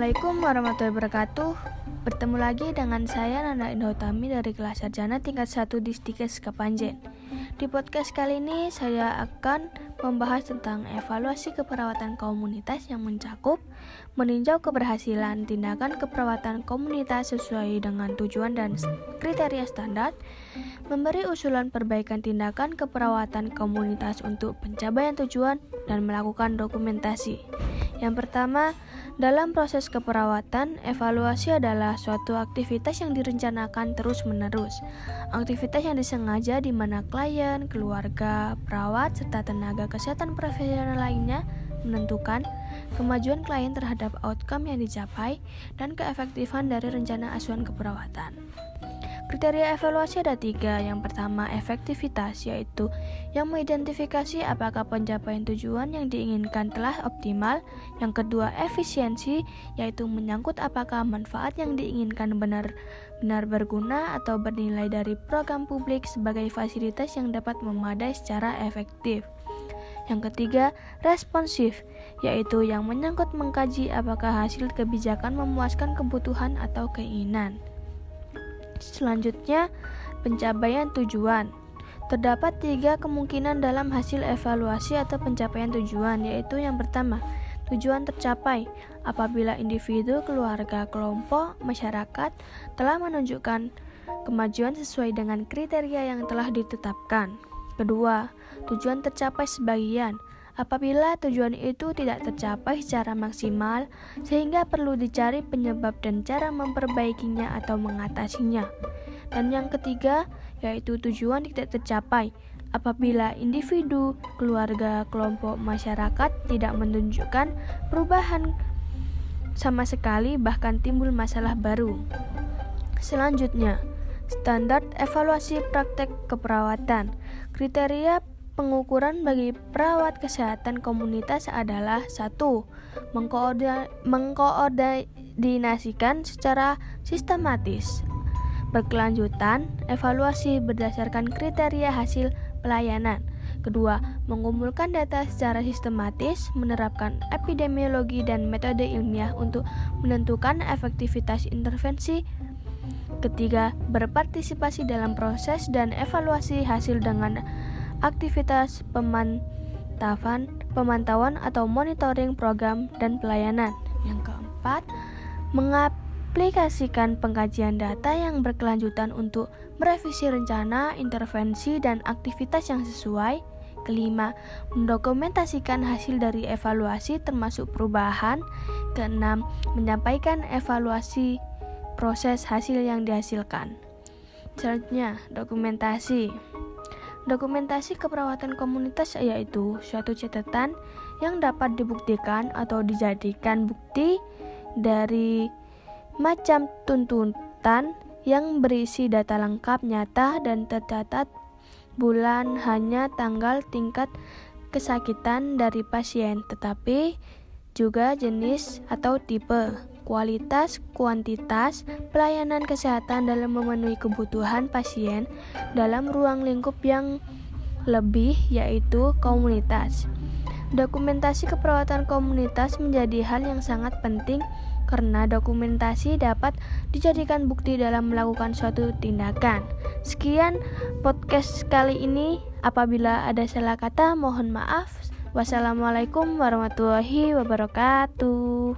Assalamualaikum warahmatullahi wabarakatuh. Bertemu lagi dengan saya Nanda Indotami dari kelas sarjana tingkat 1 Distikes Kapanjen Di podcast kali ini saya akan membahas tentang evaluasi keperawatan komunitas yang mencakup Meninjau keberhasilan tindakan keperawatan komunitas sesuai dengan tujuan dan kriteria standar Memberi usulan perbaikan tindakan keperawatan komunitas untuk pencapaian tujuan dan melakukan dokumentasi yang pertama, dalam proses keperawatan, evaluasi adalah suatu aktivitas yang direncanakan terus-menerus. Aktivitas yang disengaja di mana klien, keluarga, perawat, serta tenaga kesehatan profesional lainnya menentukan kemajuan klien terhadap outcome yang dicapai dan keefektifan dari rencana asuhan keperawatan. Kriteria evaluasi ada tiga. Yang pertama, efektivitas, yaitu yang mengidentifikasi apakah pencapaian tujuan yang diinginkan telah optimal. Yang kedua, efisiensi, yaitu menyangkut apakah manfaat yang diinginkan benar-benar berguna atau bernilai dari program publik sebagai fasilitas yang dapat memadai secara efektif. Yang ketiga, responsif, yaitu yang menyangkut mengkaji apakah hasil kebijakan memuaskan kebutuhan atau keinginan. Selanjutnya, pencapaian tujuan. Terdapat tiga kemungkinan dalam hasil evaluasi atau pencapaian tujuan, yaitu yang pertama, tujuan tercapai apabila individu, keluarga, kelompok, masyarakat telah menunjukkan kemajuan sesuai dengan kriteria yang telah ditetapkan. Kedua, tujuan tercapai sebagian apabila tujuan itu tidak tercapai secara maksimal, sehingga perlu dicari penyebab dan cara memperbaikinya atau mengatasinya. Dan yang ketiga, yaitu tujuan tidak tercapai apabila individu, keluarga, kelompok, masyarakat tidak menunjukkan perubahan sama sekali, bahkan timbul masalah baru. Selanjutnya, standar evaluasi praktek keperawatan. Kriteria pengukuran bagi perawat kesehatan komunitas adalah satu, mengkoordinasikan secara sistematis. Berkelanjutan, evaluasi berdasarkan kriteria hasil pelayanan. Kedua, mengumpulkan data secara sistematis, menerapkan epidemiologi dan metode ilmiah untuk menentukan efektivitas intervensi. Ketiga, berpartisipasi dalam proses dan evaluasi hasil dengan aktivitas pemantauan, pemantauan atau monitoring program dan pelayanan. Yang keempat, mengaplikasikan pengkajian data yang berkelanjutan untuk merevisi rencana, intervensi, dan aktivitas yang sesuai. Kelima, mendokumentasikan hasil dari evaluasi termasuk perubahan. Keenam, menyampaikan evaluasi proses hasil yang dihasilkan. Selanjutnya, dokumentasi. Dokumentasi keperawatan komunitas yaitu suatu catatan yang dapat dibuktikan atau dijadikan bukti dari macam tuntutan yang berisi data lengkap, nyata, dan tercatat bulan, hanya tanggal, tingkat kesakitan dari pasien, tetapi juga jenis atau tipe kualitas, kuantitas, pelayanan kesehatan dalam memenuhi kebutuhan pasien dalam ruang lingkup yang lebih, yaitu komunitas. Dokumentasi keperawatan komunitas menjadi hal yang sangat penting karena dokumentasi dapat dijadikan bukti dalam melakukan suatu tindakan. Sekian podcast kali ini. Apabila ada salah kata, mohon maaf. Wassalamualaikum warahmatullahi wabarakatuh.